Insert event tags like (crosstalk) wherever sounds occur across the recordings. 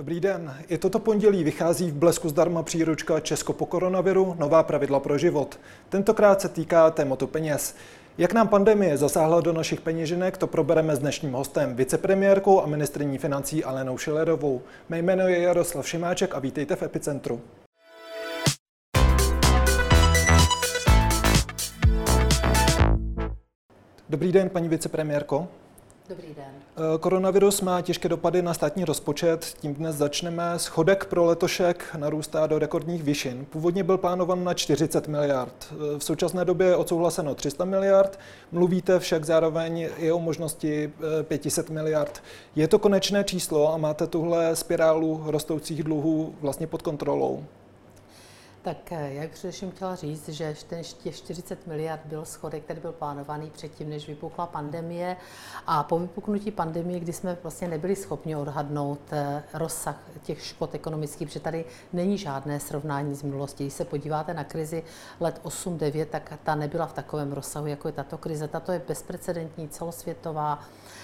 Dobrý den. I toto pondělí vychází v blesku zdarma příručka Česko po koronaviru Nová pravidla pro život. Tentokrát se týká tématu peněz. Jak nám pandemie zasáhla do našich peněženek, to probereme s dnešním hostem, vicepremiérkou a ministrní financí Alenou Šilerovou. Mé jméno je Jaroslav Šimáček a vítejte v Epicentru. Dobrý den, paní vicepremiérko. Dobrý den. Eh, koronavirus má těžké dopady na státní rozpočet, tím dnes začneme. Schodek pro letošek narůstá do rekordních výšin. Původně byl plánovan na 40 miliard. Eh, v současné době je odsouhlaseno 300 miliard. Mluvíte však zároveň i o možnosti 500 eh, miliard. Je to konečné číslo a máte tuhle spirálu rostoucích dluhů vlastně pod kontrolou? Tak eh, jak především chtěla říct, že ten těch 40 miliard byl schodek, který byl plánovaný předtím, než vypukla pandemie. A po vypuknutí pandemie, kdy jsme vlastně nebyli schopni odhadnout eh, rozsah těch škod ekonomických, protože tady není žádné srovnání z minulosti. Když se podíváte na krizi let 8-9, tak ta nebyla v takovém rozsahu, jako je tato krize. Tato je bezprecedentní, celosvětová.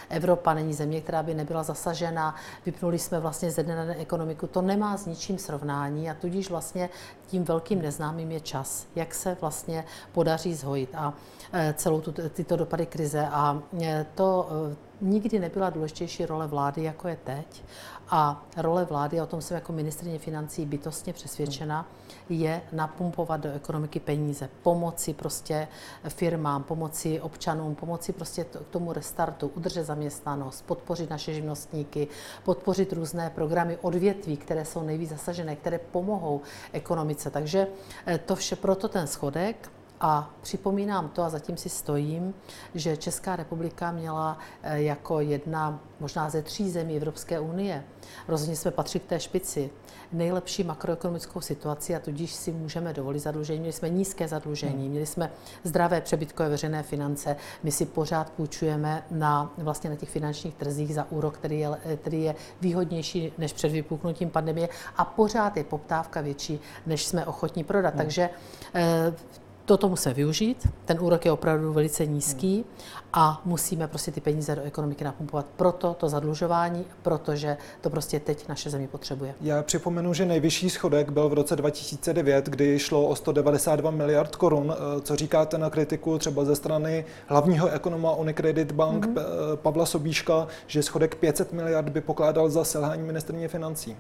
Evropa není země, která by nebyla zasažena. Vypnuli jsme vlastně ze dne na den ekonomiku. To nemá s ničím srovnání a tudíž vlastně tím velkým neznámým je čas, jak se vlastně podaří zhojit a e, celou tu, tyto dopady krize. A e, to e, nikdy nebyla důležitější role vlády, jako je teď. A role vlády, o tom jsem jako ministrině financí bytostně přesvědčena, je napumpovat do ekonomiky peníze, pomoci prostě firmám, pomoci občanům, pomoci prostě k tomu restartu, udržet zaměstnanost, podpořit naše živnostníky, podpořit různé programy odvětví, které jsou nejvíc zasažené, které pomohou ekonomice. Takže eh, to vše, proto ten schodek, a připomínám to, a zatím si stojím, že Česká republika měla eh, jako jedna možná ze tří zemí Evropské unie, rozhodně jsme patřili k té špici, nejlepší makroekonomickou situaci a tudíž si můžeme dovolit zadlužení. Měli jsme nízké zadlužení, hmm. měli jsme zdravé přebytkové veřejné finance, my si pořád půjčujeme na, vlastně na těch finančních trzích za úrok, který je, který je výhodnější než před vypuknutím pandemie a pořád je poptávka větší, než jsme ochotní prodat. Hmm. Takže eh, Toto musíme využít, ten úrok je opravdu velice nízký a musíme prostě ty peníze do ekonomiky napumpovat. Proto to zadlužování, protože to prostě teď naše země potřebuje. Já připomenu, že nejvyšší schodek byl v roce 2009, kdy šlo o 192 miliard korun. Eh, co říkáte na kritiku třeba ze strany hlavního ekonoma Unicredit Bank mm-hmm. Pavla Sobíška, že schodek 500 miliard by pokládal za selhání ministrně financí?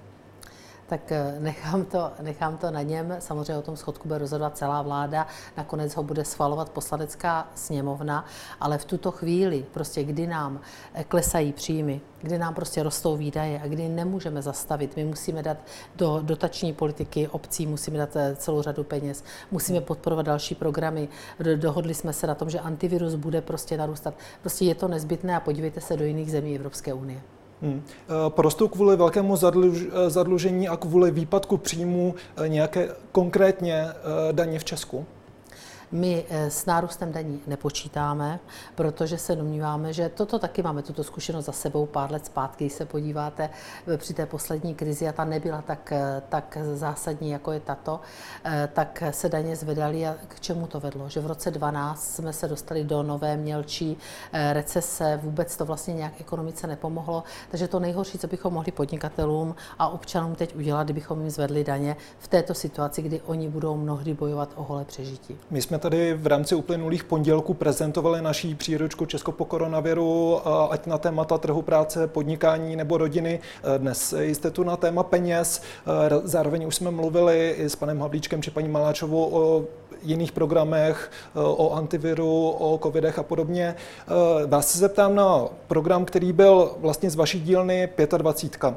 Tak eh, nechám to, nechám to na něm. Samozřejmě o tom schodku bude rozhodovat celá vláda, nakonec ho bude schvalovat poslanecká sněmovna, ale v tuto chvíli, prostě kdy nám eh, klesají příjmy, kdy nám prostě rostou výdaje a kdy nemůžeme zastavit, my musíme dát do dotační politiky obcí, musíme dát eh, celou řadu peněz, musíme podporovat další programy. Dohodli jsme se na tom, že antivirus bude prostě narůstat. Prostě je to nezbytné a podívejte se do jiných zemí Evropské unie. Hmm. Eh, porostou kvůli velkému zadluž, eh, zadlužení a kvůli výpadku příjmů eh, nějaké konkrétně daně v Česku? My eh, s nárůstem daní nepočítáme, protože se domníváme, že toto taky máme tuto zkušenost za sebou pár let zpátky, když se podíváte eh, při té poslední krizi a ta nebyla tak, eh, tak zásadní, jako je tato, tak se daně zvedaly a k čemu to vedlo? Že v roce 12 jsme se dostali do nové mělčí recese, vůbec to vlastně nějak ekonomice nepomohlo, takže to nejhorší, co bychom mohli podnikatelům a občanům teď udělat, kdybychom jim zvedli daně v této situaci, kdy oni budou mnohdy bojovat o holé přežití. My jsme tady v rámci uplynulých pondělků prezentovali naší příručku Česko po koronaviru, ať na témata trhu práce, podnikání nebo rodiny. Dnes jste tu na téma peněz. Zároveň už jsme mluvili i s panem Havlíčkem či paní Maláčovou o jiných programech, o antiviru, o covidech a podobně. Vás se zeptám na program, který byl vlastně z vaší dílny 25.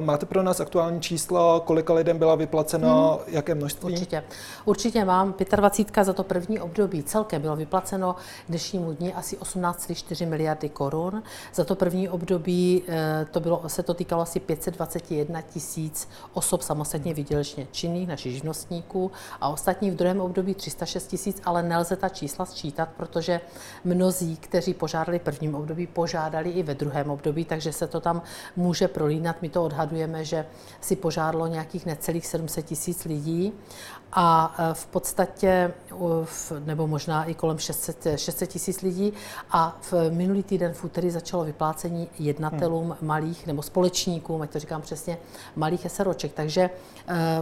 Máte pro nás aktuální čísla, kolika lidem byla vyplacena, hmm. jaké množství? Určitě. Určitě mám 25 za to první období celkem bylo vyplaceno k dnešnímu dni asi 18,4 miliardy korun. Za to první období eh, to bylo, se to týkalo asi 521 tisíc osob samostatně výdělečně činných, našich živnostníků a ostatní v druhém období 306 tisíc, ale nelze ta čísla sčítat, protože mnozí, kteří požádali prvním období, požádali i ve druhém období, takže se to tam může prolínat. My to odhadujeme, že si požádalo nějakých necelých 700 tisíc lidí a v podstatě, nebo možná i kolem 600, 600 tisíc lidí a v minulý týden v úterý začalo vyplácení jednatelům hmm. malých nebo společníkům, ať to říkám přesně, malých SROček. Takže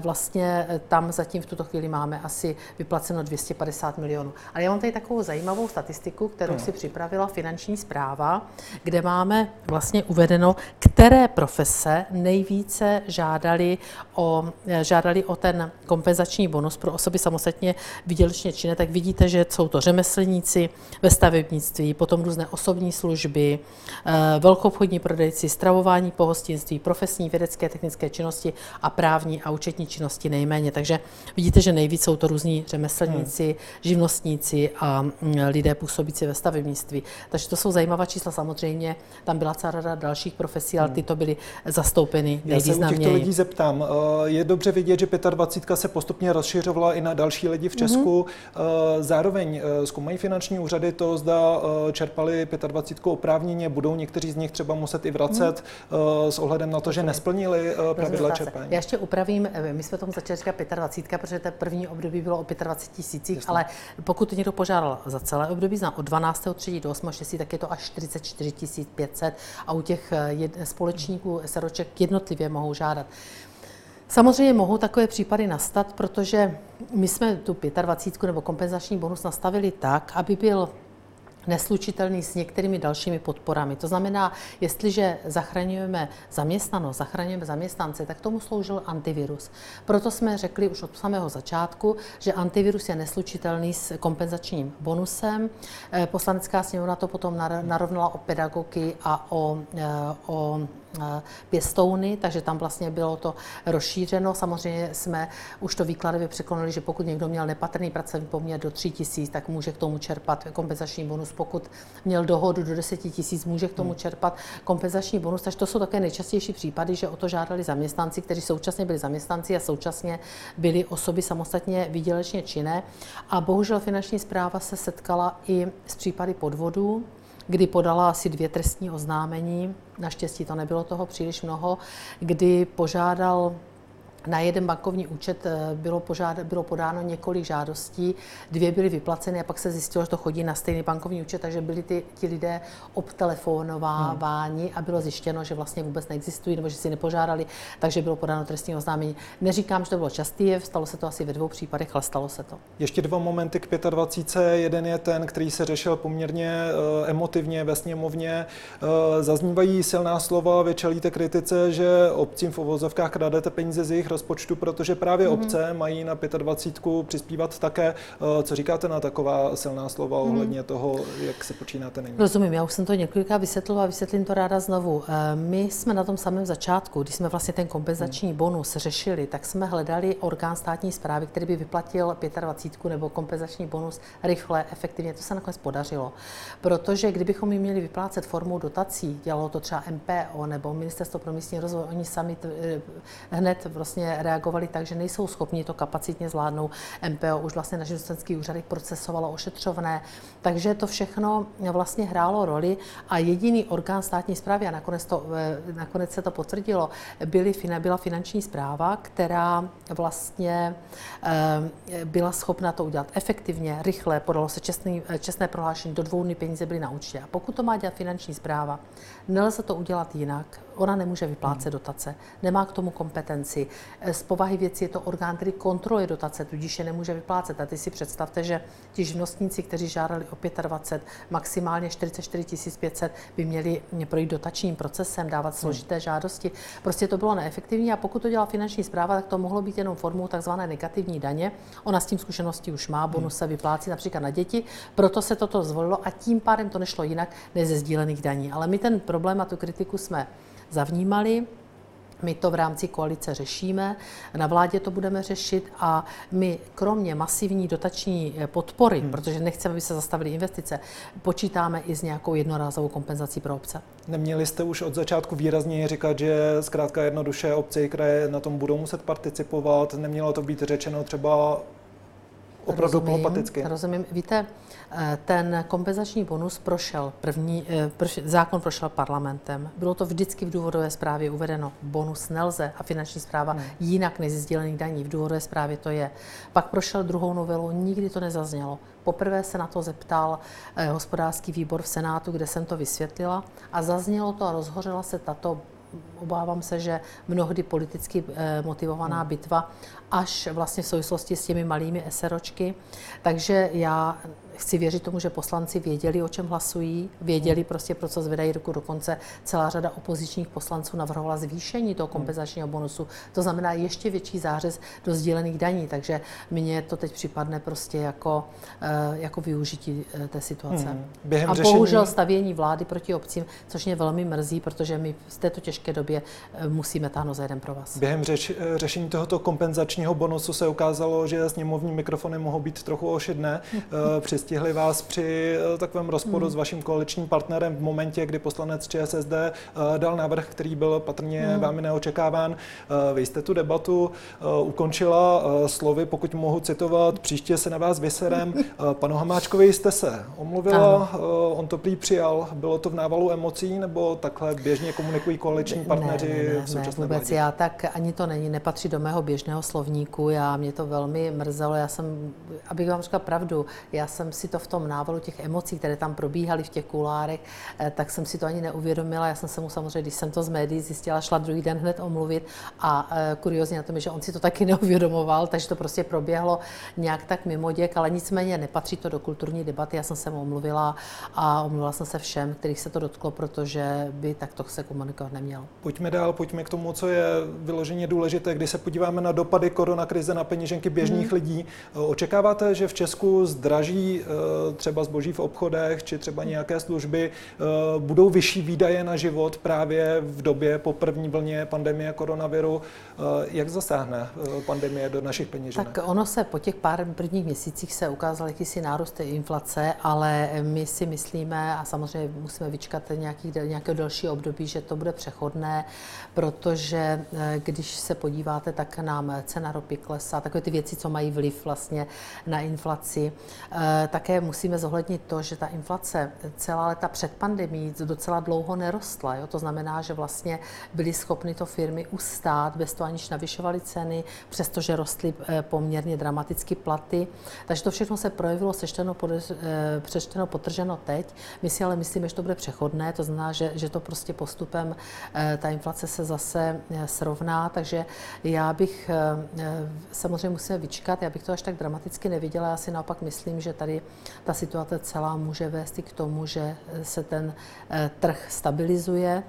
vlastně tam zatím v tuto chvíli máme asi vyplaceno 250 milionů. Ale já mám tady takovou zajímavou statistiku, kterou hmm. si připravila finanční zpráva, kde máme vlastně uvedeno, které profese nejvíce žádali o, žádali o ten kompenzační bonus pro osoby samostatně výdělečně činné, tak vidíte, že jsou to řemeslníci ve stavebnictví, potom různé osobní služby, eh, velkoobchodní prodejci, stravování pohostinství, profesní vědecké technické činnosti a právní a účetní činnosti nejméně. Takže vidíte, že nejvíc jsou to různí řemeslníci, hmm. živnostníci a mm, lidé působící ve stavebnictví. Takže to jsou zajímavá čísla. Samozřejmě tam byla celá řada dalších profesí, ale hmm. ty to byly zastoupeny nejvýznamněji. Já se u těchto lidí zeptám. Eh, je dobře vidět, že 25 se postupně rozšiřovala i na další lidi v Česku. Mm-hmm. Zároveň eh, zkoumají finanční úřady to, zda čerpali 25 oprávněně, budou někteří z nich třeba muset i vracet mm-hmm. s ohledem na to, že nesplnili pravidla čerpání. Já ještě upravím, my jsme tomu začali říkat 25, protože to první období bylo o 25 tisících, ale pokud někdo požádal za celé období, od 12. 3. do 8. 6. tak je to až 44 500 a u těch společníků SROček jednotlivě mohou žádat. Samozřejmě mohou takové případy nastat, protože my jsme tu 25 nebo kompenzační bonus nastavili tak, aby byl neslučitelný s některými dalšími podporami. To znamená, jestliže zachraňujeme zaměstnanost, zachraňujeme zaměstnance, tak tomu sloužil antivirus. Proto jsme řekli už od samého začátku, že antivirus je neslučitelný s kompenzačním bonusem. Eh, Poslanecká sněmovna to potom narovnala o pedagogy a o, eh, o pěstouny, takže tam vlastně bylo to rozšířeno. Samozřejmě jsme už to výkladově překonali, že pokud někdo měl nepatrný pracovní poměr do 3 tisíc, tak může k tomu čerpat kompenzační bonus. Pokud měl dohodu do 10 tisíc, může k tomu hmm. čerpat kompenzační bonus. Takže to jsou také nejčastější případy, že o to žádali zaměstnanci, kteří současně byli zaměstnanci a současně byli osoby samostatně výdělečně činné. A bohužel finanční zpráva se setkala i s případy podvodů kdy podala asi dvě trestní oznámení, naštěstí to nebylo toho příliš mnoho, kdy požádal na jeden bankovní účet eh, bylo, požád, bylo podáno několik žádostí, dvě byly vyplaceny a pak se zjistilo, že to chodí na stejný bankovní účet, takže byli ty, ti lidé obtelefonováváni hmm. a bylo zjištěno, že vlastně vůbec neexistují nebo že si nepožádali, takže bylo podáno trestní oznámení. Neříkám, že to bylo častý jev, stalo se to asi ve dvou případech, ale stalo se to. Ještě dva momenty k 25. Jeden je ten, který se řešil poměrně uh, emotivně ve sněmovně. Uh, zaznívají silná slova, vy čelíte kritice, že obcím v ovozovkách kradete peníze z jejich rozpočtu, protože právě mm-hmm. obce mají na 25 přispívat také. Eh, co říkáte na taková silná slova mm-hmm. ohledně toho, jak se počínáte nyní? Rozumím, já už jsem to několikrát vysvětlila a vysvětlím to ráda znovu. Eh, my jsme na tom samém začátku, když jsme vlastně ten kompenzační mm. bonus řešili, tak jsme hledali orgán státní zprávy, který by vyplatil 25 nebo kompenzační bonus rychle, efektivně. To se nakonec podařilo. Protože kdybychom ji měli vyplácet formou dotací, dělalo to třeba MPO nebo Ministerstvo pro místní rozvoj, oni sami eh, hned vlastně vlastně reagovali tak, že nejsou schopni to kapacitně zvládnout. MPO už vlastně na živnostenských úřadech procesovalo ošetřovné, takže to všechno vlastně hrálo roli a jediný orgán státní zprávy, a nakonec, to, eh, nakonec se to potvrdilo, byly, byla finanční zpráva, která vlastně eh, byla schopna to udělat efektivně, rychle, podalo se čestný, eh, čestné prohlášení, do dvou dny peníze byly na účtě. A pokud to má dělat finanční zpráva, nelze to udělat jinak. Ona nemůže vyplácet dotace, nemá k tomu kompetenci. Z povahy věci je to orgán, který kontroluje dotace, tudíž je nemůže vyplácet. A ty si představte, že ti živnostníci, kteří žádali o 25, maximálně 44 500, by měli projít dotačním procesem, dávat složité žádosti. Prostě to bylo neefektivní a pokud to dělala finanční zpráva, tak to mohlo být jenom formou takzvané negativní daně. Ona s tím zkušenosti už má, bonus se vyplácí například na děti, proto se toto zvolilo a tím pádem to nešlo jinak než ze sdílených daní. Ale my ten problém a tu kritiku jsme zavnímali. My to v rámci koalice řešíme, na vládě to budeme řešit a my kromě masivní dotační podpory, hmm. protože nechceme, aby se zastavily investice, počítáme i s nějakou jednorázovou kompenzací pro obce. Neměli jste už od začátku výrazně říkat, že zkrátka jednoduše obce i kraje na tom budou muset participovat? Nemělo to být řečeno třeba opravdu polopaticky. Rozumím. Víte, eh, ten kompenzační bonus prošel první, eh, zákon prošel parlamentem. Bylo to vždycky v důvodové zprávě uvedeno. Bonus nelze a finanční zpráva hmm. jinak než sdílených daní. V důvodové zprávě to je. Pak prošel druhou novelu, nikdy to nezaznělo. Poprvé se na to zeptal eh, hospodářský výbor v Senátu, kde jsem to vysvětlila a zaznělo to a rozhořela se tato obávám se, že mnohdy politicky motivovaná hmm. bitva až vlastně v souvislosti s těmi malými SROčky. Takže já chci věřit tomu, že poslanci věděli, o čem hlasují, věděli prostě, pro co zvedají ruku. Dokonce celá řada opozičních poslanců navrhovala zvýšení toho kompenzačního bonusu. To znamená ještě větší zářez do sdílených daní. Takže mně to teď připadne prostě jako, eh, jako využití eh, té situace. Hmm. Během A řešení... bohužel stavění vlády proti obcím, což mě velmi mrzí, protože my v této těžké době eh, musíme táhnout za jeden pro vás. Během řeč, řešení tohoto kompenzačního bonusu se ukázalo, že sněmovní mikrofony mohou být trochu ošidné. (laughs) Přistihli vás při takovém rozporu hmm. s vaším koaličním partnerem v momentě, kdy poslanec ČSSD dal návrh, který byl patrně hmm. vámi neočekáván. Vy jste tu debatu ukončila slovy, pokud mohu citovat, příště se na vás vyserem. (laughs) Panu Hamáčkovi jste se omluvila, ano. on to prý přijal. Bylo to v návalu emocí, nebo takhle běžně komunikují koaliční partneři ne, ne, ne, v současné ne, vůbec vládě? já tak ani to není, nepatří do mého běžného slovníku. Já mě to velmi mrzelo. Já jsem, abych vám řekla pravdu, já jsem si to v tom návalu těch emocí, které tam probíhaly v těch kulárech, eh, tak jsem si to ani neuvědomila. Já jsem se mu samozřejmě, když jsem to z médií zjistila, šla druhý den hned omluvit a eh, kuriozně na tom je, že on si to taky (laughs) neuvědomoval, takže to prostě proběhlo nějak tak mimo děk, ale nicméně nepatří to do kulturní debaty. Já jsem se mu omluvila a omluvila jsem se všem, kterých se to dotklo, protože by takto se komunikovat neměl. Pojďme dál, pojďme k tomu, co je vyloženě důležité, když se podíváme na dopady koronakrize na peněženky běžných hmm. lidí. Očekáváte, že v Česku zdraží eh, třeba zboží v obchodech či třeba nějaké služby, eh, budou vyšší výdaje na život právě v době po první vlně pandemie koronaviru? Eh, jak zasáhne pandemie do našich peněženek? Tak ono se po těch pár prvních měsících se ukázal jakýsi nárůst inflace, ale my si myslíme, a samozřejmě musíme vyčkat nějaký, nějakého dalšího období, že to bude přechodné, protože když se podíváte, tak nám cena ropy klesá, takové ty věci, co mají vliv vlastně na inflaci. Také musíme zohlednit to, že ta inflace celá leta před pandemí docela dlouho nerostla. Jo? To znamená, že vlastně byly schopny to firmy ustát, bez toho aniž navyšovaly ceny, přestože rostly eh, poměrně dramaticky platy. Takže to všechno se projevilo sečteno, eh, přečteno, potrženo teď. My si ale myslíme, že to bude přechodné, to znamená, že, že to prostě postupem eh, ta inflace se zase srovná, takže já bych samozřejmě musíme vyčkat, já bych to až tak dramaticky neviděla, já si naopak myslím, že tady ta situace celá může vést i k tomu, že se ten eh, trh stabilizuje.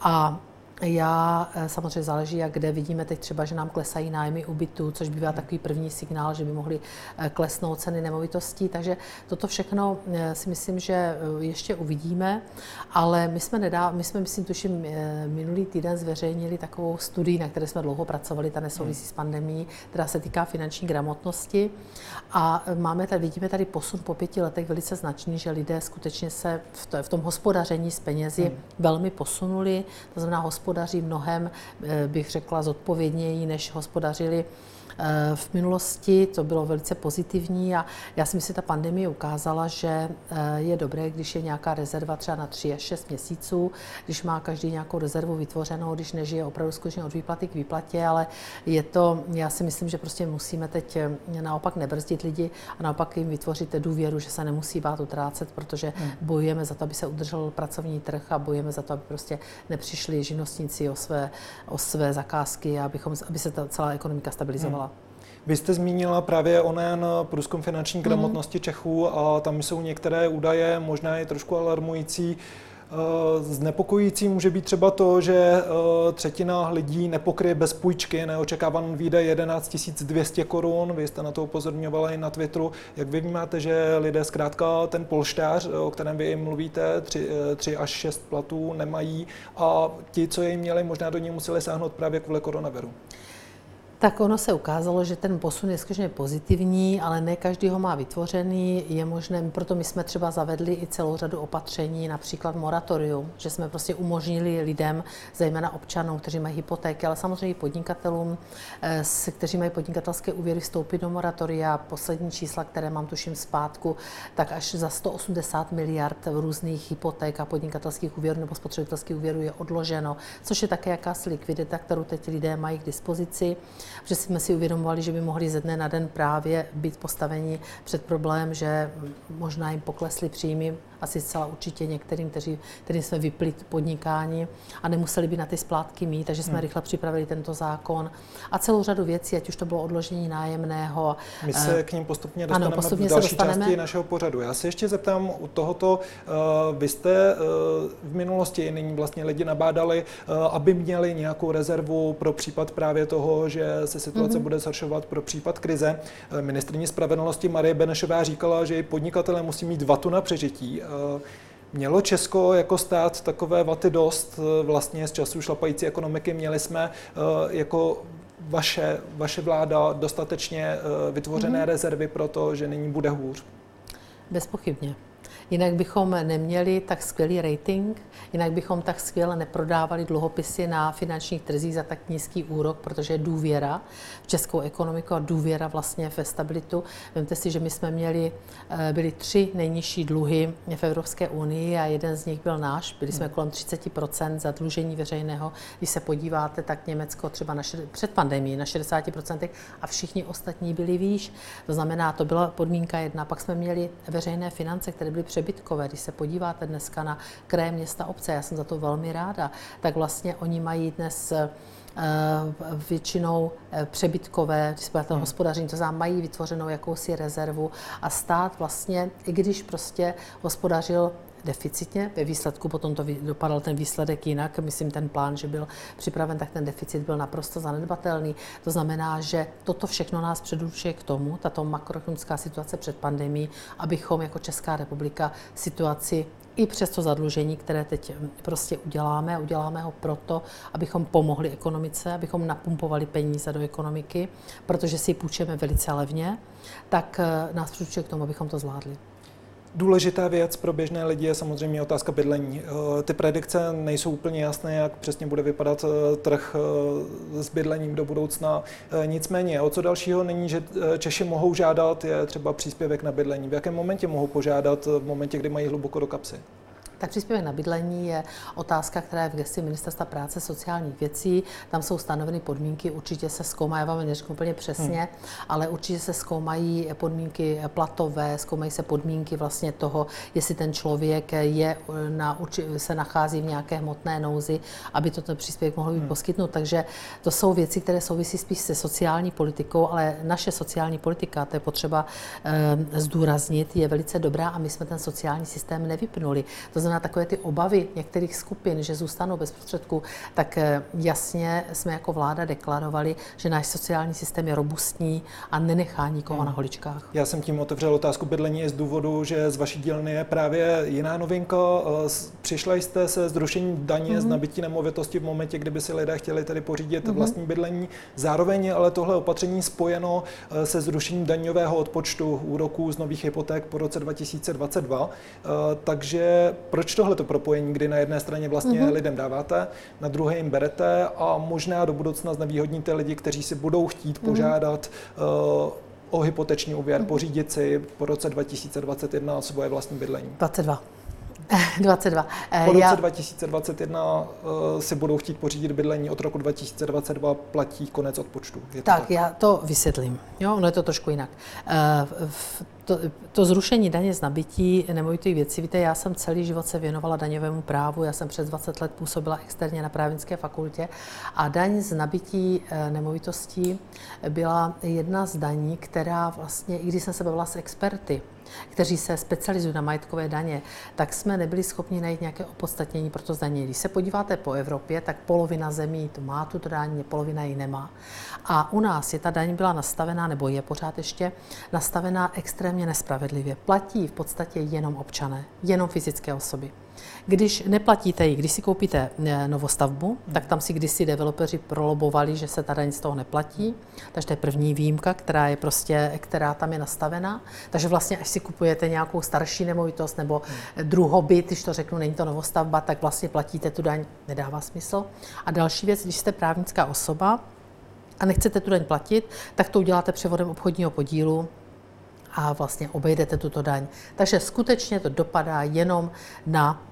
A já eh, samozřejmě záleží, jak kde vidíme teď třeba, že nám klesají nájmy ubytů, což bývá takový první signál, že by mohly eh, klesnout ceny nemovitostí. Takže toto všechno eh, si myslím, že ještě uvidíme. Ale my jsme, nedá, my jsme myslím, tuším, minulý týden zveřejnili takovou studii, na které jsme dlouho pracovali, ta nesouvisí s pandemí, která se týká finanční gramotnosti. A máme tady, vidíme tady posun po pěti letech velice značný, že lidé skutečně se v, to, v tom hospodaření s penězi hmm. velmi posunuli. To znamená, hospodaří mnohem, eh, bych řekla, zodpovědněji, než hospodařili v minulosti to bylo velice pozitivní a já si myslím, že ta pandemie ukázala, že eh, je dobré, když je nějaká rezerva třeba na 3 až 6 měsíců, když má každý nějakou rezervu vytvořenou, když nežije opravdu skutečně od výplaty k výplatě, ale je to, já si myslím, že prostě musíme teď eh, naopak nebrzdit lidi a naopak jim vytvořit důvěru, že se nemusí bát utrácet, protože hmm. bojujeme za to, aby se udržel pracovní trh a bojujeme za to, aby prostě nepřišli živnostníci o své, o své zakázky a abychom, aby se ta celá ekonomika stabilizovala. Hmm. Vy jste zmínila právě onen průzkum finanční mhm. gramotnosti mm. Čechů a tam jsou některé údaje, možná je trošku alarmující. Eh, znepokojící může být třeba to, že eh, třetina lidí nepokryje bez půjčky neočekávaný výdaj 11 200 korun. Vy jste na to upozorňovala i na Twitteru. Jak vy vnímáte, že lidé zkrátka ten polštář, o kterém vy mluvíte, 3, 3 eh, až 6 platů nemají a ti, co jej měli, možná do něj museli sáhnout právě kvůli koronaviru? Tak ono se ukázalo, že ten posun je skutečně pozitivní, ale ne každý ho má vytvořený. Je možné, proto my jsme třeba zavedli i celou řadu opatření, například moratorium, že jsme prostě umožnili lidem, zejména občanům, kteří mají hypotéky, ale samozřejmě i podnikatelům, eh, kteří mají podnikatelské úvěry, vstoupit do moratoria. Poslední čísla, které mám tuším zpátku, tak až za 180 miliard různých hypoték a podnikatelských úvěrů nebo spotřebitelských úvěrů je odloženo, což je také jakási likvidita, kterou teď lidé mají k dispozici že jsme si uvědomovali, že by mohli ze dne na den právě být postaveni před problém, že možná jim poklesly příjmy, asi zcela určitě některým, kteří, kterým jsme vypli podnikání a nemuseli by na ty splátky mít, takže jsme hmm. rychle připravili tento zákon a celou řadu věcí, ať už to bylo odložení nájemného. My se eh, k ním postupně dostaneme ano, postupně v další dostaneme. části našeho pořadu. Já se ještě zeptám u tohoto, uh, vy jste uh, v minulosti nyní vlastně lidi nabádali, uh, aby měli nějakou rezervu pro případ právě toho, že se situace mm-hmm. bude zhoršovat pro případ krize. Ministrní spravedlnosti Marie Benešová říkala, že podnikatelé musí mít vatu na přežití. Mělo Česko jako stát takové vaty dost vlastně z času šlapající ekonomiky? Měli jsme jako vaše, vaše vláda dostatečně vytvořené mm-hmm. rezervy pro to, že nyní bude hůř? Bezpochybně. Jinak bychom neměli tak skvělý rating, jinak bychom tak skvěle neprodávali dluhopisy na finančních trzích za tak nízký úrok, protože důvěra v českou ekonomiku a důvěra vlastně ve stabilitu. Vemte si, že my jsme měli, eh, byli tři nejnižší dluhy v Evropské unii a jeden z nich byl náš. Byli jsme hmm. kolem 30% zadlužení veřejného. Když se podíváte, tak Německo třeba na, před pandemí na 60% a všichni ostatní byli výš. To znamená, to byla podmínka jedna. Pak jsme měli veřejné finance, které byly přebytkové. Když se podíváte dneska na kraje města obce, já jsem za to velmi ráda, tak vlastně oni mají dnes eh, většinou eh, přebytkové, když se to hmm. hospodaření, to znamená, mají vytvořenou jakousi rezervu a stát vlastně, i když prostě hospodařil deficitně. Ve výsledku potom to dopadal ten výsledek jinak. Myslím, ten plán, že byl připraven, tak ten deficit byl naprosto zanedbatelný. To znamená, že toto všechno nás předurčuje k tomu, tato makroekonomická situace před pandemí, abychom jako Česká republika situaci i přes to zadlužení, které teď prostě uděláme, uděláme ho proto, abychom pomohli ekonomice, abychom napumpovali peníze do ekonomiky, protože si ji půjčeme velice levně, tak eh, nás předurčuje k tomu, abychom to zvládli. Důležitá věc pro běžné lidi je samozřejmě otázka bydlení. Eh, ty predikce nejsou úplně jasné, jak přesně bude vypadat eh, trh eh, s bydlením do budoucna. Nicméně, o co dalšího není, že Češi mohou žádat, je třeba příspěvek na bydlení. V jakém momentě mohou požádat? V momentě, kdy mají hluboko do kapsy? Tak příspěvek na bydlení je otázka, která je v gesti Ministerstva práce sociálních věcí. Tam jsou stanoveny podmínky, určitě se zkoumají, já vám neřeknu úplně přesně, hmm. ale určitě se zkoumají podmínky platové, zkoumají se podmínky vlastně toho, jestli ten člověk je na, se nachází v nějaké hmotné nouzi, aby toto příspěvek mohl být hmm. poskytnut. Takže to jsou věci, které souvisí spíš se sociální politikou, ale naše sociální politika, to je potřeba e, zdůraznit, je velice dobrá a my jsme ten sociální systém nevypnuli. To znamená, znamená takové ty obavy některých skupin, že zůstanou bez prostředků, tak eh, jasně jsme jako vláda deklarovali, že náš sociální systém je robustní a nenechá nikoho hmm. na holičkách. Já jsem tím otevřel otázku bydlení z důvodu, že z vaší dílny je právě jiná novinka. Eh, přišla jste se zrušením daně hmm. z nabití nemovitosti v momentě, kdyby si lidé chtěli tedy pořídit hmm. vlastní bydlení. Zároveň je ale tohle opatření spojeno eh, se zrušením daňového odpočtu úroků z nových hypoték po roce 2022. Takže pro proč tohle to propojení, kdy na jedné straně vlastně mm-hmm. lidem dáváte, na druhé jim berete a možná do budoucna znevýhodníte lidi, kteří si budou chtít mm-hmm. požádat uh, o hypoteční úvěr, mm-hmm. pořídit si po roce 2021 svoje vlastní bydlení. 22. (laughs) 22. Eh, po roce Já... 2021 uh, si budou chtít pořídit bydlení, od roku 2022 platí konec odpočtu. Je tak, tak, já to vysvětlím. Jo, ono je to trošku jinak. Uh, to, to zrušení daně z nabití nemovitých věcí, víte, já jsem celý život se věnovala daňovému právu, já jsem přes 20 let působila externě na právnické fakultě a daň z nabití eh, nemovitostí byla jedna z daní, která vlastně, i když jsem se bavila s experty, kteří se specializují na majetkové daně, tak jsme nebyli schopni najít nějaké opodstatnění pro to zdanění. Když se podíváte po Evropě, tak polovina zemí to má tuto daň, polovina ji nemá. A u nás je ta daň byla nastavená, nebo je pořád ještě nastavená extrémně nespravedlivě. Platí v podstatě jenom občané, jenom fyzické osoby. Když neplatíte ji, když si koupíte eh, novostavbu, tak tam si kdysi developeři prolobovali, že se ta daň z toho neplatí. Takže to je první výjimka, která je prostě, která tam je nastavená. Takže vlastně, až si kupujete nějakou starší nemovitost nebo druhobyt, když to řeknu, není to novostavba, tak vlastně platíte tu daň, nedává smysl. A další věc, když jste právnická osoba, a nechcete tu daň platit, tak to uděláte převodem obchodního podílu a vlastně obejdete tuto daň. Takže skutečně to dopadá jenom na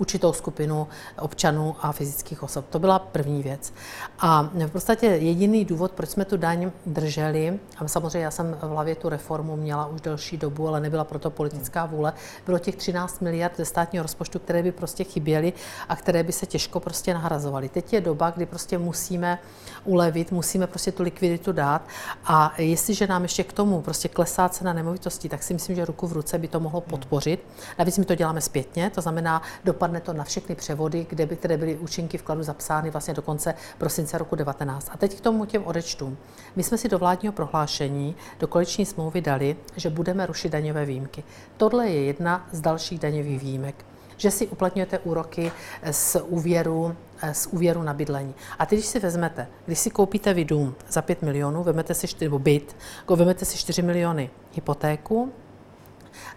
určitou skupinu občanů a fyzických osob. To byla první věc. A v podstatě jediný důvod, proč jsme tu daň drželi, a samozřejmě já jsem v hlavě tu reformu měla už delší dobu, ale nebyla proto politická vůle, bylo těch 13 miliard ze státního rozpočtu, které by prostě chyběly a které by se těžko prostě nahrazovaly. Teď je doba, kdy prostě musíme ulevit, musíme prostě tu likviditu dát a jestliže nám ještě k tomu prostě klesá cena nemovitostí, tak si myslím, že ruku v ruce by to mohlo podpořit. Navíc my to děláme zpětně, to znamená dopad dopadne to na všechny převody, kde by, které byly účinky vkladu zapsány vlastně do konce prosince roku 19. A teď k tomu těm odečtům. My jsme si do vládního prohlášení, do koaliční smlouvy dali, že budeme rušit daňové výjimky. Tohle je jedna z dalších daňových výjimek že si uplatňujete úroky z úvěru, z úvěru na bydlení. A teď, když si vezmete, když si koupíte vy dům za 5 milionů, vezmete si 4, nebo byt, vezmete si 4 miliony hypotéku,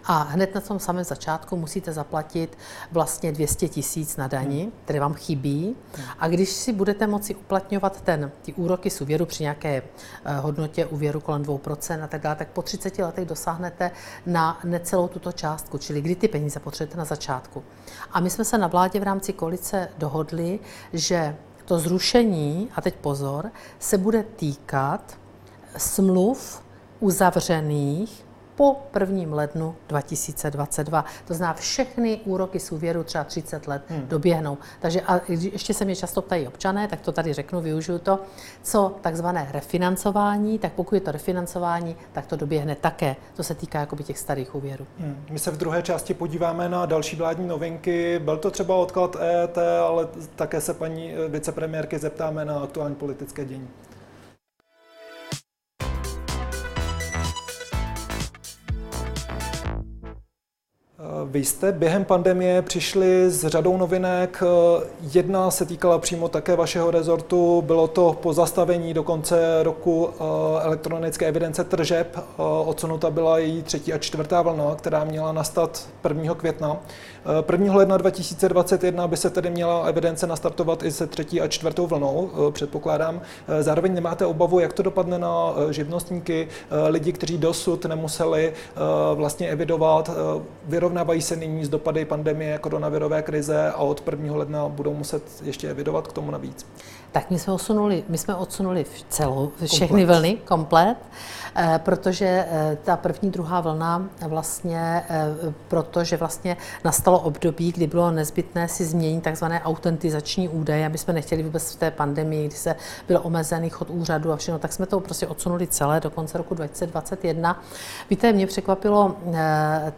a hned na tom samém začátku musíte zaplatit vlastně 200 tisíc na dani, hmm. které vám chybí. A když si budete moci uplatňovat ten, ty úroky z úvěru při nějaké eh, hodnotě úvěru kolem 2% a tak dále, tak po 30 letech dosáhnete na necelou tuto částku, čili kdy ty peníze potřebujete na začátku. A my jsme se na vládě v rámci koalice dohodli, že to zrušení, a teď pozor, se bude týkat smluv uzavřených po 1. lednu 2022. To znamená, všechny úroky z úvěru třeba 30 let hmm. doběhnou. Takže a ještě se mě často ptají občané, tak to tady řeknu, využiju to, co takzvané refinancování, tak pokud je to refinancování, tak to doběhne také. To se týká jakoby těch starých úvěrů. Hmm. My se v druhé části podíváme na další vládní novinky. Byl to třeba odklad EET, ale také se paní vicepremiérky zeptáme na aktuální politické dění. Vy jste během pandemie přišli s řadou novinek. Jedna se týkala přímo také vašeho rezortu. Bylo to pozastavení do konce roku eh, elektronické evidence tržeb. Eh, odsunuta byla její třetí a čtvrtá vlna, která měla nastat 1. května. 1. Eh, ledna 2021 by se tedy měla evidence nastartovat i se třetí a čtvrtou vlnou, předpokládám. Zároveň nemáte obavu, jak to dopadne na živnostníky, lidi, kteří dosud nemuseli vlastně evidovat, vyrovnávají se nyní z dopady pandemie koronavirové krize a od 1. ledna budou muset ještě evidovat k tomu navíc. Tak my jsme odsunuli, my jsme odsunuli celou, všechny komplet. vlny komplet, eh, protože eh, ta první, druhá vlna vlastně, eh, protože vlastně nastalo období, kdy bylo nezbytné si změnit takzvané autentizační údaje, aby jsme nechtěli vůbec v té pandemii, kdy se byl omezený chod úřadu a všechno, tak jsme to prostě odsunuli celé do konce roku 2021. Víte, mě překvapilo,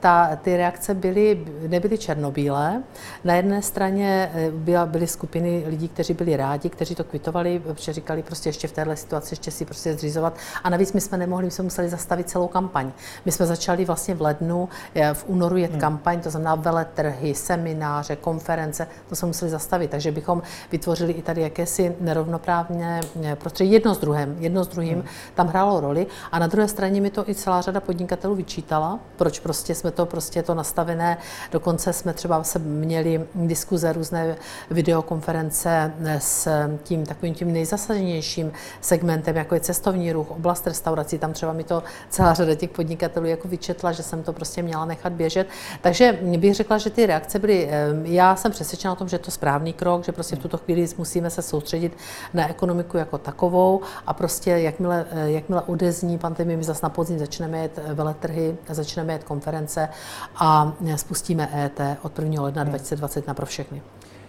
ta, ty reakce byly, nebyly černobílé. Na jedné straně byla, byly skupiny lidí, kteří byli rádi, kteří to kvitovali, protože říkali prostě ještě v téhle situaci ještě si prostě zřizovat. A navíc my jsme nemohli, my jsme museli zastavit celou kampaň. My jsme začali vlastně v lednu, eh, v únoru jet hmm. kampaň, to znamená veletrhy, semináře, konference, to jsme museli zastavit. Takže bychom vytvořili i tady jakési nerovnoprávně eh, prostředí jedno s druhým, jedno s druhým hmm. tam hrálo roli. A na druhé straně mi to i celá řada podnikatelů vyčítala, proč prostě jsme to prostě to nastavené. Dokonce jsme třeba se měli diskuze, různé videokonference eh, s tím takovým tím nejzasaženějším segmentem, jako je cestovní ruch, oblast restaurací, tam třeba mi to celá řada těch podnikatelů jako vyčetla, že jsem to prostě měla nechat běžet. Takže bych řekla, že ty reakce byly, já jsem přesvědčena o tom, že je to správný krok, že prostě v tuto chvíli musíme se soustředit na ekonomiku jako takovou a prostě jakmile, eh, jakmile odezní pandemie, my zase na podzim začneme jet eh, veletrhy, začneme jet konference a eh, spustíme ET od 1. ledna 2020 na pro všechny.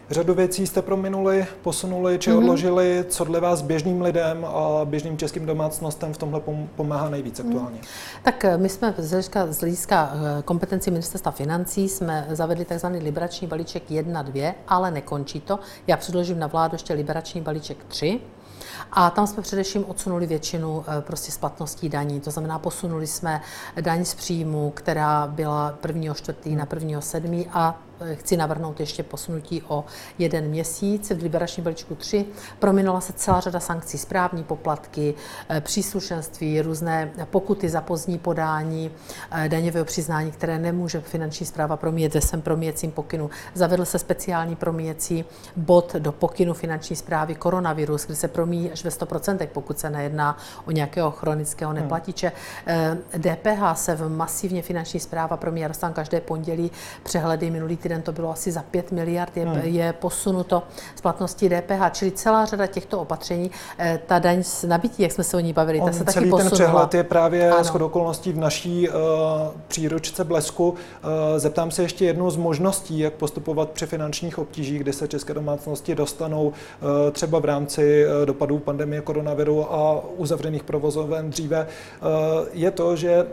Řadu věcí jste prominuli, posunuli či mm-hmm. odložili. Co dle vás běžným lidem a běžným českým domácnostem v tomhle pomáhá nejvíc mhm. aktuálně? Mm. Tak eh, my jsme z hlediska, z hlediska eh, kompetencí ministerstva financí jsme zavedli tzv. liberační balíček 1-2, ale nekončí to. Já předložím na vládu ještě liberační balíček 3, a tam jsme především odsunuli většinu eh, prostě splatností daní. To znamená, posunuli jsme daň z příjmu, která byla 1. čtvrtý na 1. sedmý a chci navrhnout ještě posunutí o jeden měsíc v liberačním balíčku 3. Prominula se celá řada sankcí, správní poplatky, příslušenství, různé pokuty za pozdní podání daňového přiznání, které nemůže finanční zpráva promíjet ve svém promíjecím pokynu. Zavedl se speciální promíjecí bod do pokynu finanční zprávy koronavirus, kde se promíjí až ve 100%, pokud se nejedná o nějakého chronického hmm. neplatiče. DPH eh, se v masivně finanční zpráva pro mě dostávám každé pondělí přehledy. Minulý týden to bylo asi za 5 miliard, je, hmm. je posunuto z platnosti DPH, čili celá řada těchto opatření. Eh, ta daň z nabití, jak jsme se o ní bavili, On ta se celý taky posunula. ten přehled je právě s okolností v naší uh, příručce Blesku. Uh, zeptám se ještě jednou z možností, jak postupovat při finančních obtížích, kdy se české domácnosti dostanou uh, třeba v rámci uh, dopadů pandemie koronaviru a uzavřených provozoven dříve, uh, je to, že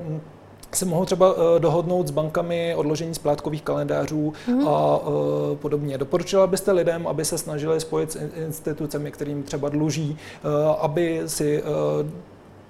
se mohou třeba dohodnout s bankami odložení splátkových kalendářů mm-hmm. a podobně. Doporučila byste lidem, aby se snažili spojit s institucemi, kterým třeba dluží, aby si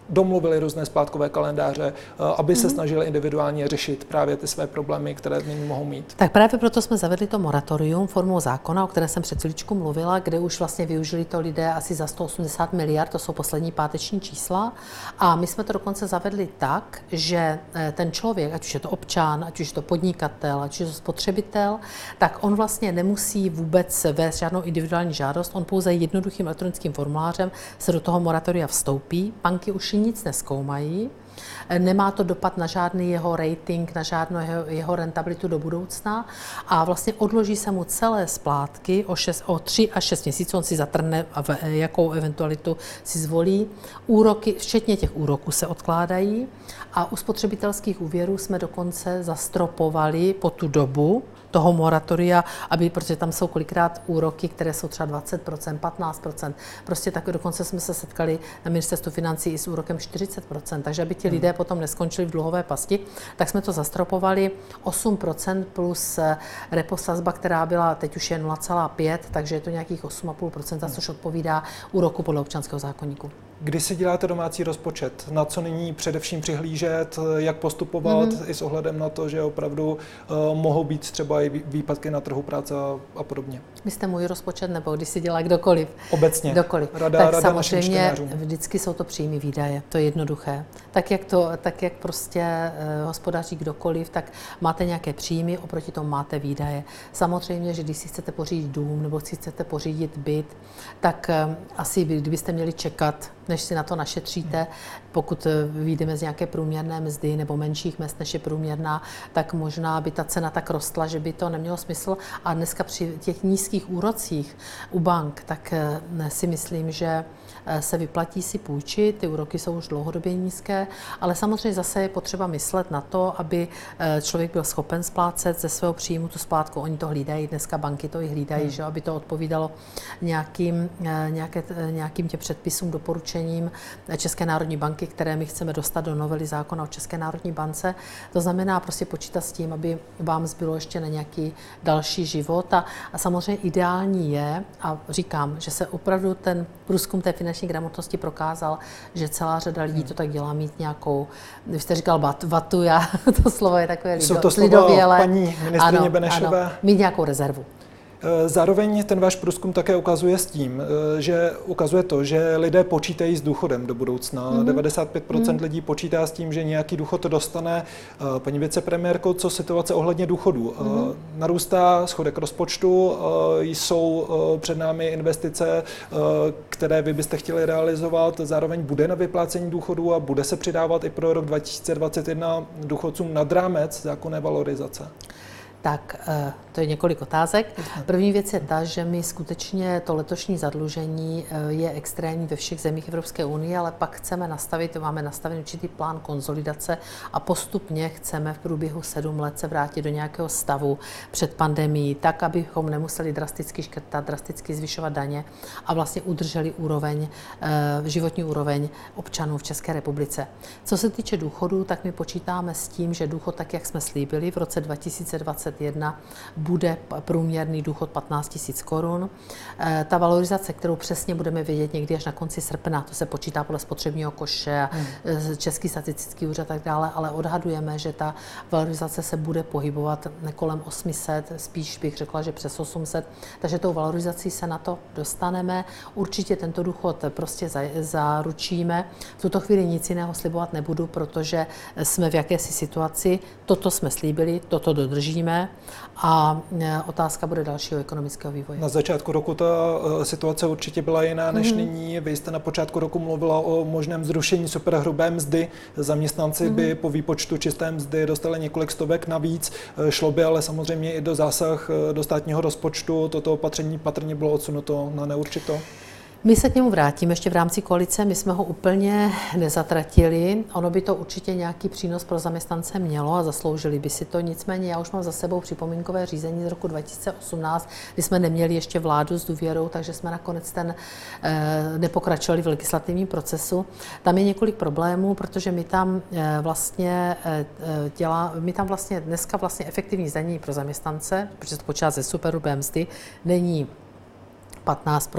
domluvili různé splátkové kalendáře, eh, aby se mm-hmm. snažili individuálně řešit právě ty své problémy, které nyní mohou mít. Tak právě proto jsme zavedli to moratorium formou zákona, o které jsem před chvíličku mluvila, kde už vlastně využili to lidé asi za 180 miliard, to jsou poslední páteční čísla. A my jsme to dokonce zavedli tak, že eh, ten člověk, ať už je to občan, ať už je to podnikatel, ať už je to spotřebitel, tak on vlastně nemusí vůbec vést žádnou individuální žádost, on pouze jednoduchým elektronickým formulářem se do toho moratoria vstoupí. Banky už nic neskoumají, nemá to dopad na žádný jeho rating, na žádnou jeho, jeho rentabilitu do budoucna. A vlastně odloží se mu celé splátky o, 6, o 3 až 6 měsíců, on si zatrhne, jakou eventualitu si zvolí. Úroky, včetně těch úroků se odkládají. A u spotřebitelských úvěrů jsme dokonce zastropovali po tu dobu, toho moratoria, aby, protože tam jsou kolikrát úroky, které jsou třeba 20%, 15%. Prostě tak dokonce jsme se setkali na ministerstvu financí i s úrokem 40%, takže aby ti lidé hmm. potom neskončili v dluhové pasti, tak jsme to zastropovali 8% plus eh, reposazba, která byla teď už je 0,5, takže je to nějakých 8,5%, hmm. což odpovídá úroku podle občanského zákonníku. Kdy si děláte domácí rozpočet? Na co nyní především přihlížet? Jak postupovat mm-hmm. i s ohledem na to, že opravdu uh, mohou být třeba i výpadky na trhu práce a, a podobně? Vy jste můj rozpočet nebo když si dělá kdokoliv? Obecně. Kdokoliv. Rada, tak rada samozřejmě vždycky jsou to příjmy výdaje. To je jednoduché. Tak jak, to, tak jak prostě uh, hospodaří kdokoliv, tak máte nějaké příjmy, oproti tomu máte výdaje. Samozřejmě, že když si chcete pořídit dům nebo si chcete pořídit byt, tak uh, asi kdybyste měli čekat než si na to našetříte. Pokud eh, vyjdeme z nějaké průměrné mzdy nebo menších mest, než je průměrná, tak možná by ta cena tak rostla, že by to nemělo smysl. A dneska při těch nízkých úrocích u bank, tak eh, si myslím, že se vyplatí si půjčit, ty úroky jsou už dlouhodobě nízké, ale samozřejmě zase je potřeba myslet na to, aby eh, člověk byl schopen splácet ze svého příjmu tu splátku. Oni to hlídají, dneska banky to i hlídají, hmm. že aby to odpovídalo nějakým, eh, nějaké, nějakým těm předpisům, doporučením České národní banky, které my chceme dostat do novely zákona o České národní bance. To znamená prostě počítat s tím, aby vám zbylo ještě na nějaký další život. A, a samozřejmě ideální je, a říkám, že se opravdu ten průzkum té finanční gramotnosti prokázal, že celá řada lidí to tak dělá mít nějakou, vy jste říkal bat, vatu, já, (laughs) to slovo je takové lido, Jsou to slova paní ministrině Benešové? Ano, mít nějakou rezervu. Eh, zároveň ten váš průzkum také ukazuje s tím, eh, že ukazuje to, že lidé počítají s důchodem do budoucna. Mm-hmm. 95% mm. lidí počítá s tím, že nějaký důchod dostane. Eh, paní vicepremiérko, co situace ohledně důchodu? Mm-hmm. Narůstá schodek rozpočtu, jsou před námi investice, které vy byste chtěli realizovat, zároveň bude na vyplácení důchodu a bude se přidávat i pro rok 2021 důchodcům nad rámec zákonné valorizace. Tak to je několik otázek. První věc je ta, že my skutečně to letošní zadlužení eh, je extrémní ve všech zemích Evropské unie, ale pak chceme nastavit, máme nastavený určitý plán konzolidace a postupně chceme v průběhu sedm let se vrátit do nějakého stavu před pandemí, tak, abychom nemuseli drasticky škrtat, drasticky zvyšovat daně a vlastně udrželi úroveň, eh, životní úroveň občanů v České republice. Co se týče důchodu, tak my počítáme s tím, že důchod, tak jak jsme slíbili v roce 2021, bude průměrný důchod 15 000 korun. Eh, ta valorizace, kterou přesně budeme vědět někdy až na konci srpna, to se počítá podle spotřebního koše a hmm. Eh, Český statistický úřad a tak dále, ale odhadujeme, že ta valorizace se bude pohybovat kolem 800, spíš bych řekla, že přes 800, takže tou valorizací se na to dostaneme. Určitě tento důchod prostě zaručíme. V tuto chvíli nic jiného slibovat nebudu, protože jsme v jakési situaci, toto jsme slíbili, toto dodržíme a e, otázka bude dalšího ekonomického vývoje. Na začátku roku ta e, situace určitě byla jiná než mm-hmm. nyní. Vy jste na počátku roku mluvila o možném zrušení superhrubé mzdy. Zaměstnanci mm-hmm. by po výpočtu čisté mzdy dostali několik stovek navíc. E, šlo by ale samozřejmě i do zásah do státního rozpočtu. Toto opatření patrně bylo odsunuto na neurčito. My se k němu vrátíme ještě v rámci koalice, my jsme ho úplně nezatratili. Ono by to určitě nějaký přínos pro zaměstnance mělo a zasloužili by si to. Nicméně já už mám za sebou připomínkové řízení z roku 2018, kdy jsme neměli ještě vládu s důvěrou, takže jsme nakonec ten eh, nepokračovali v legislativním procesu. Tam je několik problémů, protože my tam eh, vlastně eh, dělá, my tam vlastně dneska vlastně efektivní zdanění pro zaměstnance, protože to počítá ze superhrubé mzdy, není 15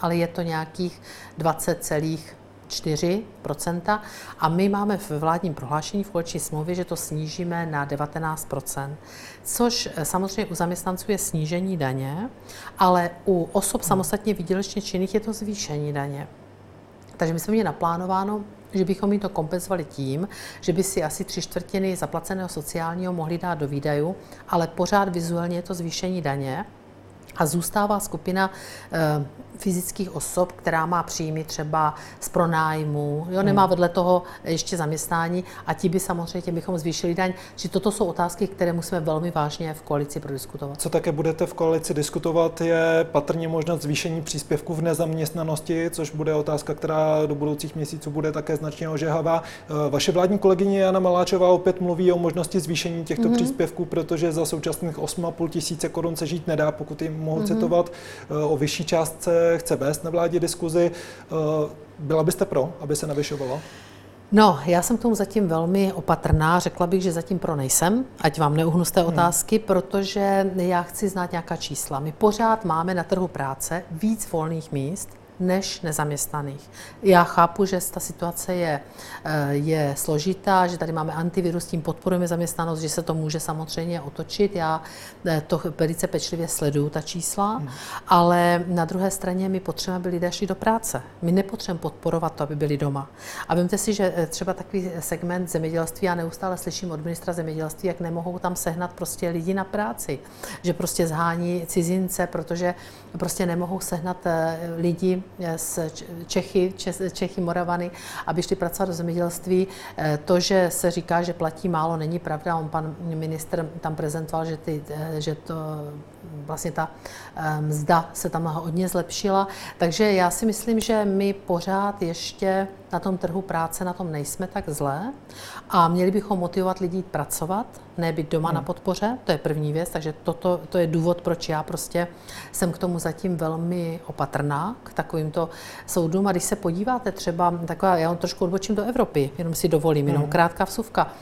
ale je to nějakých 20,4 a my máme v vládním prohlášení v koleční smlouvě, že to snížíme na 19% což eh, samozřejmě u zaměstnanců je snížení daně, ale u osob samostatně výdělečně činných je to zvýšení daně. Takže my jsme měli naplánováno že bychom jim to kompenzovali tím, že by si asi tři čtvrtiny zaplaceného sociálního mohli dát do výdajů, ale pořád vizuálně je to zvýšení daně a zůstává skupina eh, fyzických osob, která má příjmy třeba z pronájmu, jo, nemá hmm. vedle toho ještě zaměstnání a ti by samozřejmě těm bychom zvýšili daň. Či toto jsou otázky, které musíme velmi vážně v koalici prodiskutovat. Co také budete v koalici diskutovat, je patrně možnost zvýšení příspěvku v nezaměstnanosti, což bude otázka, která do budoucích měsíců bude také značně ožehavá. Eh, vaše vládní kolegyně Jana Maláčová opět mluví o možnosti zvýšení těchto mm-hmm. příspěvků, protože za současných 8,5 tisíce korun se žít nedá, pokud jim mohu mm-hmm. citovat, eh, o vyšší částce chce vést na vládě diskuzi. Eh, byla byste pro, aby se navyšovalo? No, já jsem k tomu zatím velmi opatrná. Řekla bych, že zatím pro nejsem, ať vám neuhnu z té hmm. otázky, protože já chci znát nějaká čísla. My pořád máme na trhu práce víc volných míst, než nezaměstnaných. Já chápu, že ta situace je, eh, je složitá, že tady máme antivirus, tím podporujeme zaměstnanost, že se to může samozřejmě otočit. Já eh, to velice pečlivě sleduju, ta čísla, hmm. ale na druhé straně my potřebujeme, aby lidé šli do práce. My nepotřebujeme podporovat to, aby byli doma. A vemte si, že eh, třeba takový segment zemědělství, já neustále slyším od ministra zemědělství, jak nemohou tam sehnat prostě lidi na práci, že prostě zhání cizince, protože prostě nemohou sehnat lidi z Čechy, Čechy, Moravany, aby šli pracovat do zemědělství. Eh, to, že se říká, že platí málo, není pravda. On pan minister tam prezentoval, že, ty, eh, že to vlastně ta eh, mzda se tam hodně zlepšila. Takže já si myslím, že my pořád ještě na tom trhu práce na tom nejsme tak zlé a měli bychom motivovat lidi pracovat, ne být doma hmm. na podpoře, to je první věc, takže toto, to je důvod, proč já prostě jsem k tomu zatím velmi opatrná, k takovýmto soudům. A když se podíváte třeba, taková, já vám trošku odbočím do Evropy, jenom si dovolím, jenom hmm. krátká vsuvka,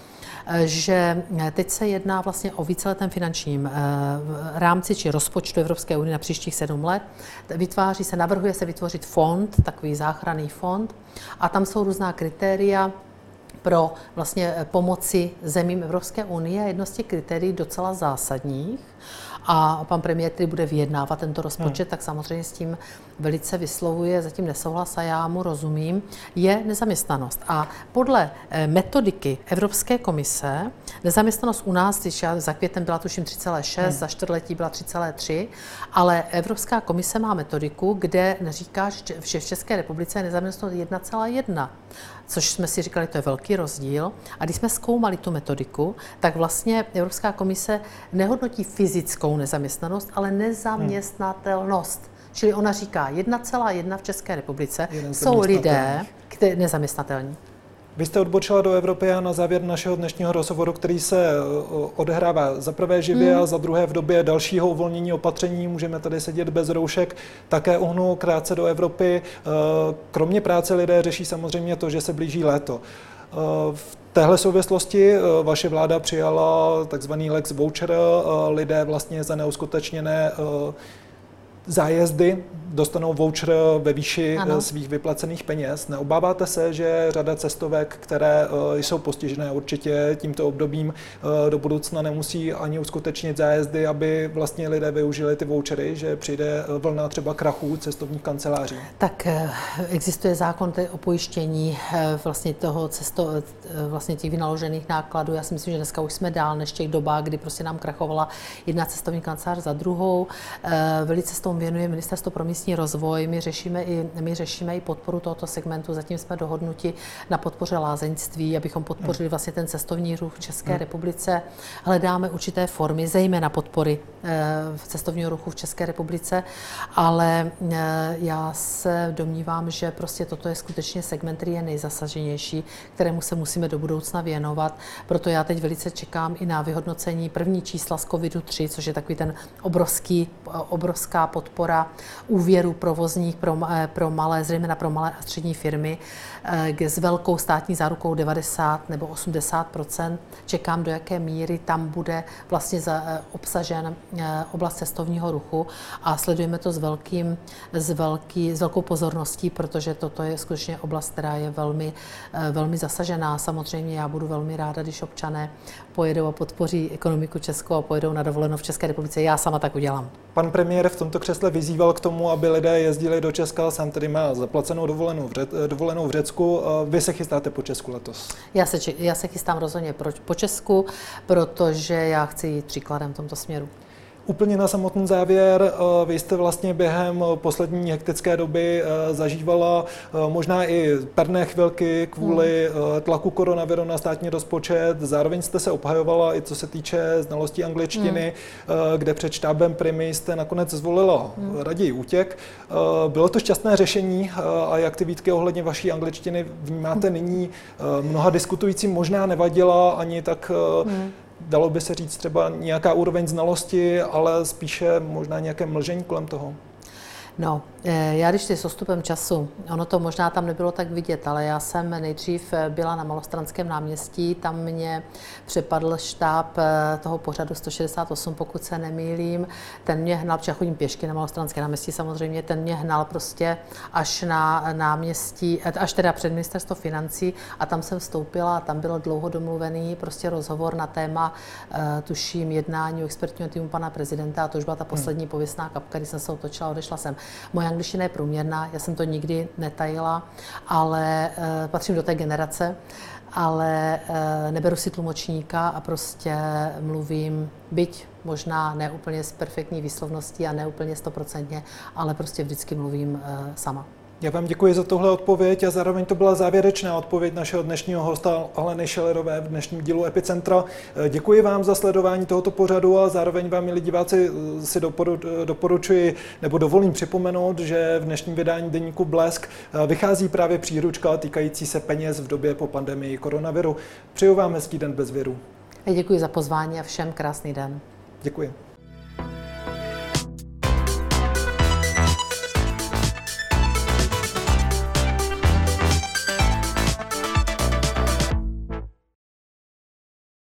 že teď se jedná vlastně o víceletém finančním eh, rámci či rozpočtu Evropské unie na příštích sedm let. Vytváří se, navrhuje se vytvořit fond, takový záchranný fond a tam jsou různá kritéria, pro vlastně pomoci zemím Evropské unie. Jedno z těch kritérií docela zásadních a pan premiér, který bude vyjednávat tento rozpočet, hmm. tak samozřejmě s tím velice vyslovuje zatím nesouhlas a já mu rozumím, je nezaměstnanost. A podle eh, metodiky Evropské komise, nezaměstnanost u nás, když já za květem byla tuším 3,6, hmm. za čtvrtletí byla 3,3, ale Evropská komise má metodiku, kde říká, že v České republice je nezaměstnanost 1,1 což jsme si říkali, to je velký rozdíl. A když jsme zkoumali tu metodiku, tak vlastně Evropská komise nehodnotí fyzickou nezaměstnanost, ale nezaměstnatelnost. Hmm. Čili ona říká, 1,1 v České republice jsou lidé, kteří nezaměstnatelní. Vy jste odbočila do Evropy a na závěr našeho dnešního rozhovoru, který se odehrává za prvé živě hmm. a za druhé v době dalšího uvolnění opatření, můžeme tady sedět bez roušek, také uhnu krátce do Evropy. E, kromě práce lidé řeší samozřejmě to, že se blíží léto. E, v téhle souvislosti vaše vláda přijala takzvaný Lex Voucher. Lidé vlastně za neuskutečněné zájezdy dostanou voucher ve výši ano. Eh, svých vyplacených peněz. Neobáváte se, že řada cestovek, které eh, jsou postižené určitě tímto obdobím, eh, do budoucna nemusí ani uskutečnit zájezdy, aby vlastně lidé využili ty vouchery, že přijde vlna třeba krachů cestovních kanceláří? Tak existuje zákon o pojištění vlastně toho cesto, vlastně těch vynaložených nákladů. Já si myslím, že dneska už jsme dál než těch dobách, kdy prostě nám krachovala jedna cestovní kancelář za druhou. Velice s tomu věnuje Ministerstvo pro místní rozvoj. My řešíme i, my řešíme i podporu tohoto segmentu. Zatím jsme dohodnuti na podpoře lázeňství, abychom podpořili hmm. vlastně ten cestovní ruch v České hmm. republice. Hledáme určité formy, zejména podpory eh, v cestovního ruchu v České republice, ale eh, já se domnívám, že prostě toto je skutečně segment, který je nejzasaženější, kterému se musíme do budoucna věnovat. Proto já teď velice čekám i na vyhodnocení první čísla z COVID-3, což je takový ten obrovský, obrovská podpora úvěru provozních pro, eh, pro malé, zřejmě pro malé a střední firmy eh, s velkou státní zárukou 90 nebo 80 Čekám, do jaké míry tam bude vlastně eh, obsažen oblast cestovního ruchu a sledujeme to s, velkým, s, velký, s velkou pozorností, protože toto je skutečně oblast, která je velmi, velmi zasažená. Samozřejmě já budu velmi ráda, když občané pojedou a podpoří ekonomiku Českou a pojedou na dovolenou v České republice. Já sama tak udělám. Pan premiér v tomto křesle vyzýval k tomu, aby lidé jezdili do Česka, sám tedy má zaplacenou dovolenou v, Řec, dovolenou v Řecku. Vy se chystáte po Česku letos? Já se, já se chystám rozhodně po Česku, protože já chci jít příkladem v tomto směru. Úplně na samotný závěr, eh, vy jste vlastně během poslední hektické doby eh, zažívala eh, možná i perné chvilky kvůli hmm. tlaku koronaviru na státní rozpočet. Zároveň jste se obhajovala i co se týče znalostí angličtiny, hmm. kde před štábem primy jste nakonec zvolila hmm. raději útěk. Bylo to šťastné řešení a jak ty výtky ohledně vaší angličtiny vnímáte nyní? Mnoha diskutujícím možná nevadila ani tak hmm dalo by se říct třeba nějaká úroveň znalosti, ale spíše možná nějaké mlžení kolem toho? No, eh, já když s ostupem času, ono to možná tam nebylo tak vidět, ale já jsem nejdřív eh, byla na Malostranském náměstí, tam mě přepadl štáb eh, toho pořadu 168, pokud se nemýlím. Ten mě hnal, protože chodím pěšky na Malostranské náměstí samozřejmě, ten mě hnal prostě až na náměstí, až teda před ministerstvo financí a tam jsem vstoupila a tam byl dlouho domluvený prostě rozhovor na téma, tuším, jednání expertního týmu pana prezidenta a to už byla ta poslední pověstná kapka, kdy jsem se otočila odešla jsem. Moje angličtina je průměrná, já jsem to nikdy netajila, ale uh, patřím do té generace, ale uh, neberu si tlumočníka a prostě mluvím, byť možná ne úplně s perfektní výslovností a ne úplně stoprocentně, ale prostě vždycky mluvím uh, sama. Já vám děkuji za tohle odpověď a zároveň to byla závěrečná odpověď našeho dnešního hosta Aleny Šelerové v dnešním dílu Epicentra. Děkuji vám za sledování tohoto pořadu a zároveň vám, milí diváci, si doporučuji nebo dovolím připomenout, že v dnešním vydání deníku Blesk vychází právě příručka týkající se peněz v době po pandemii koronaviru. Přeju vám hezký den bez věru. Děkuji za pozvání a všem krásný den. Děkuji.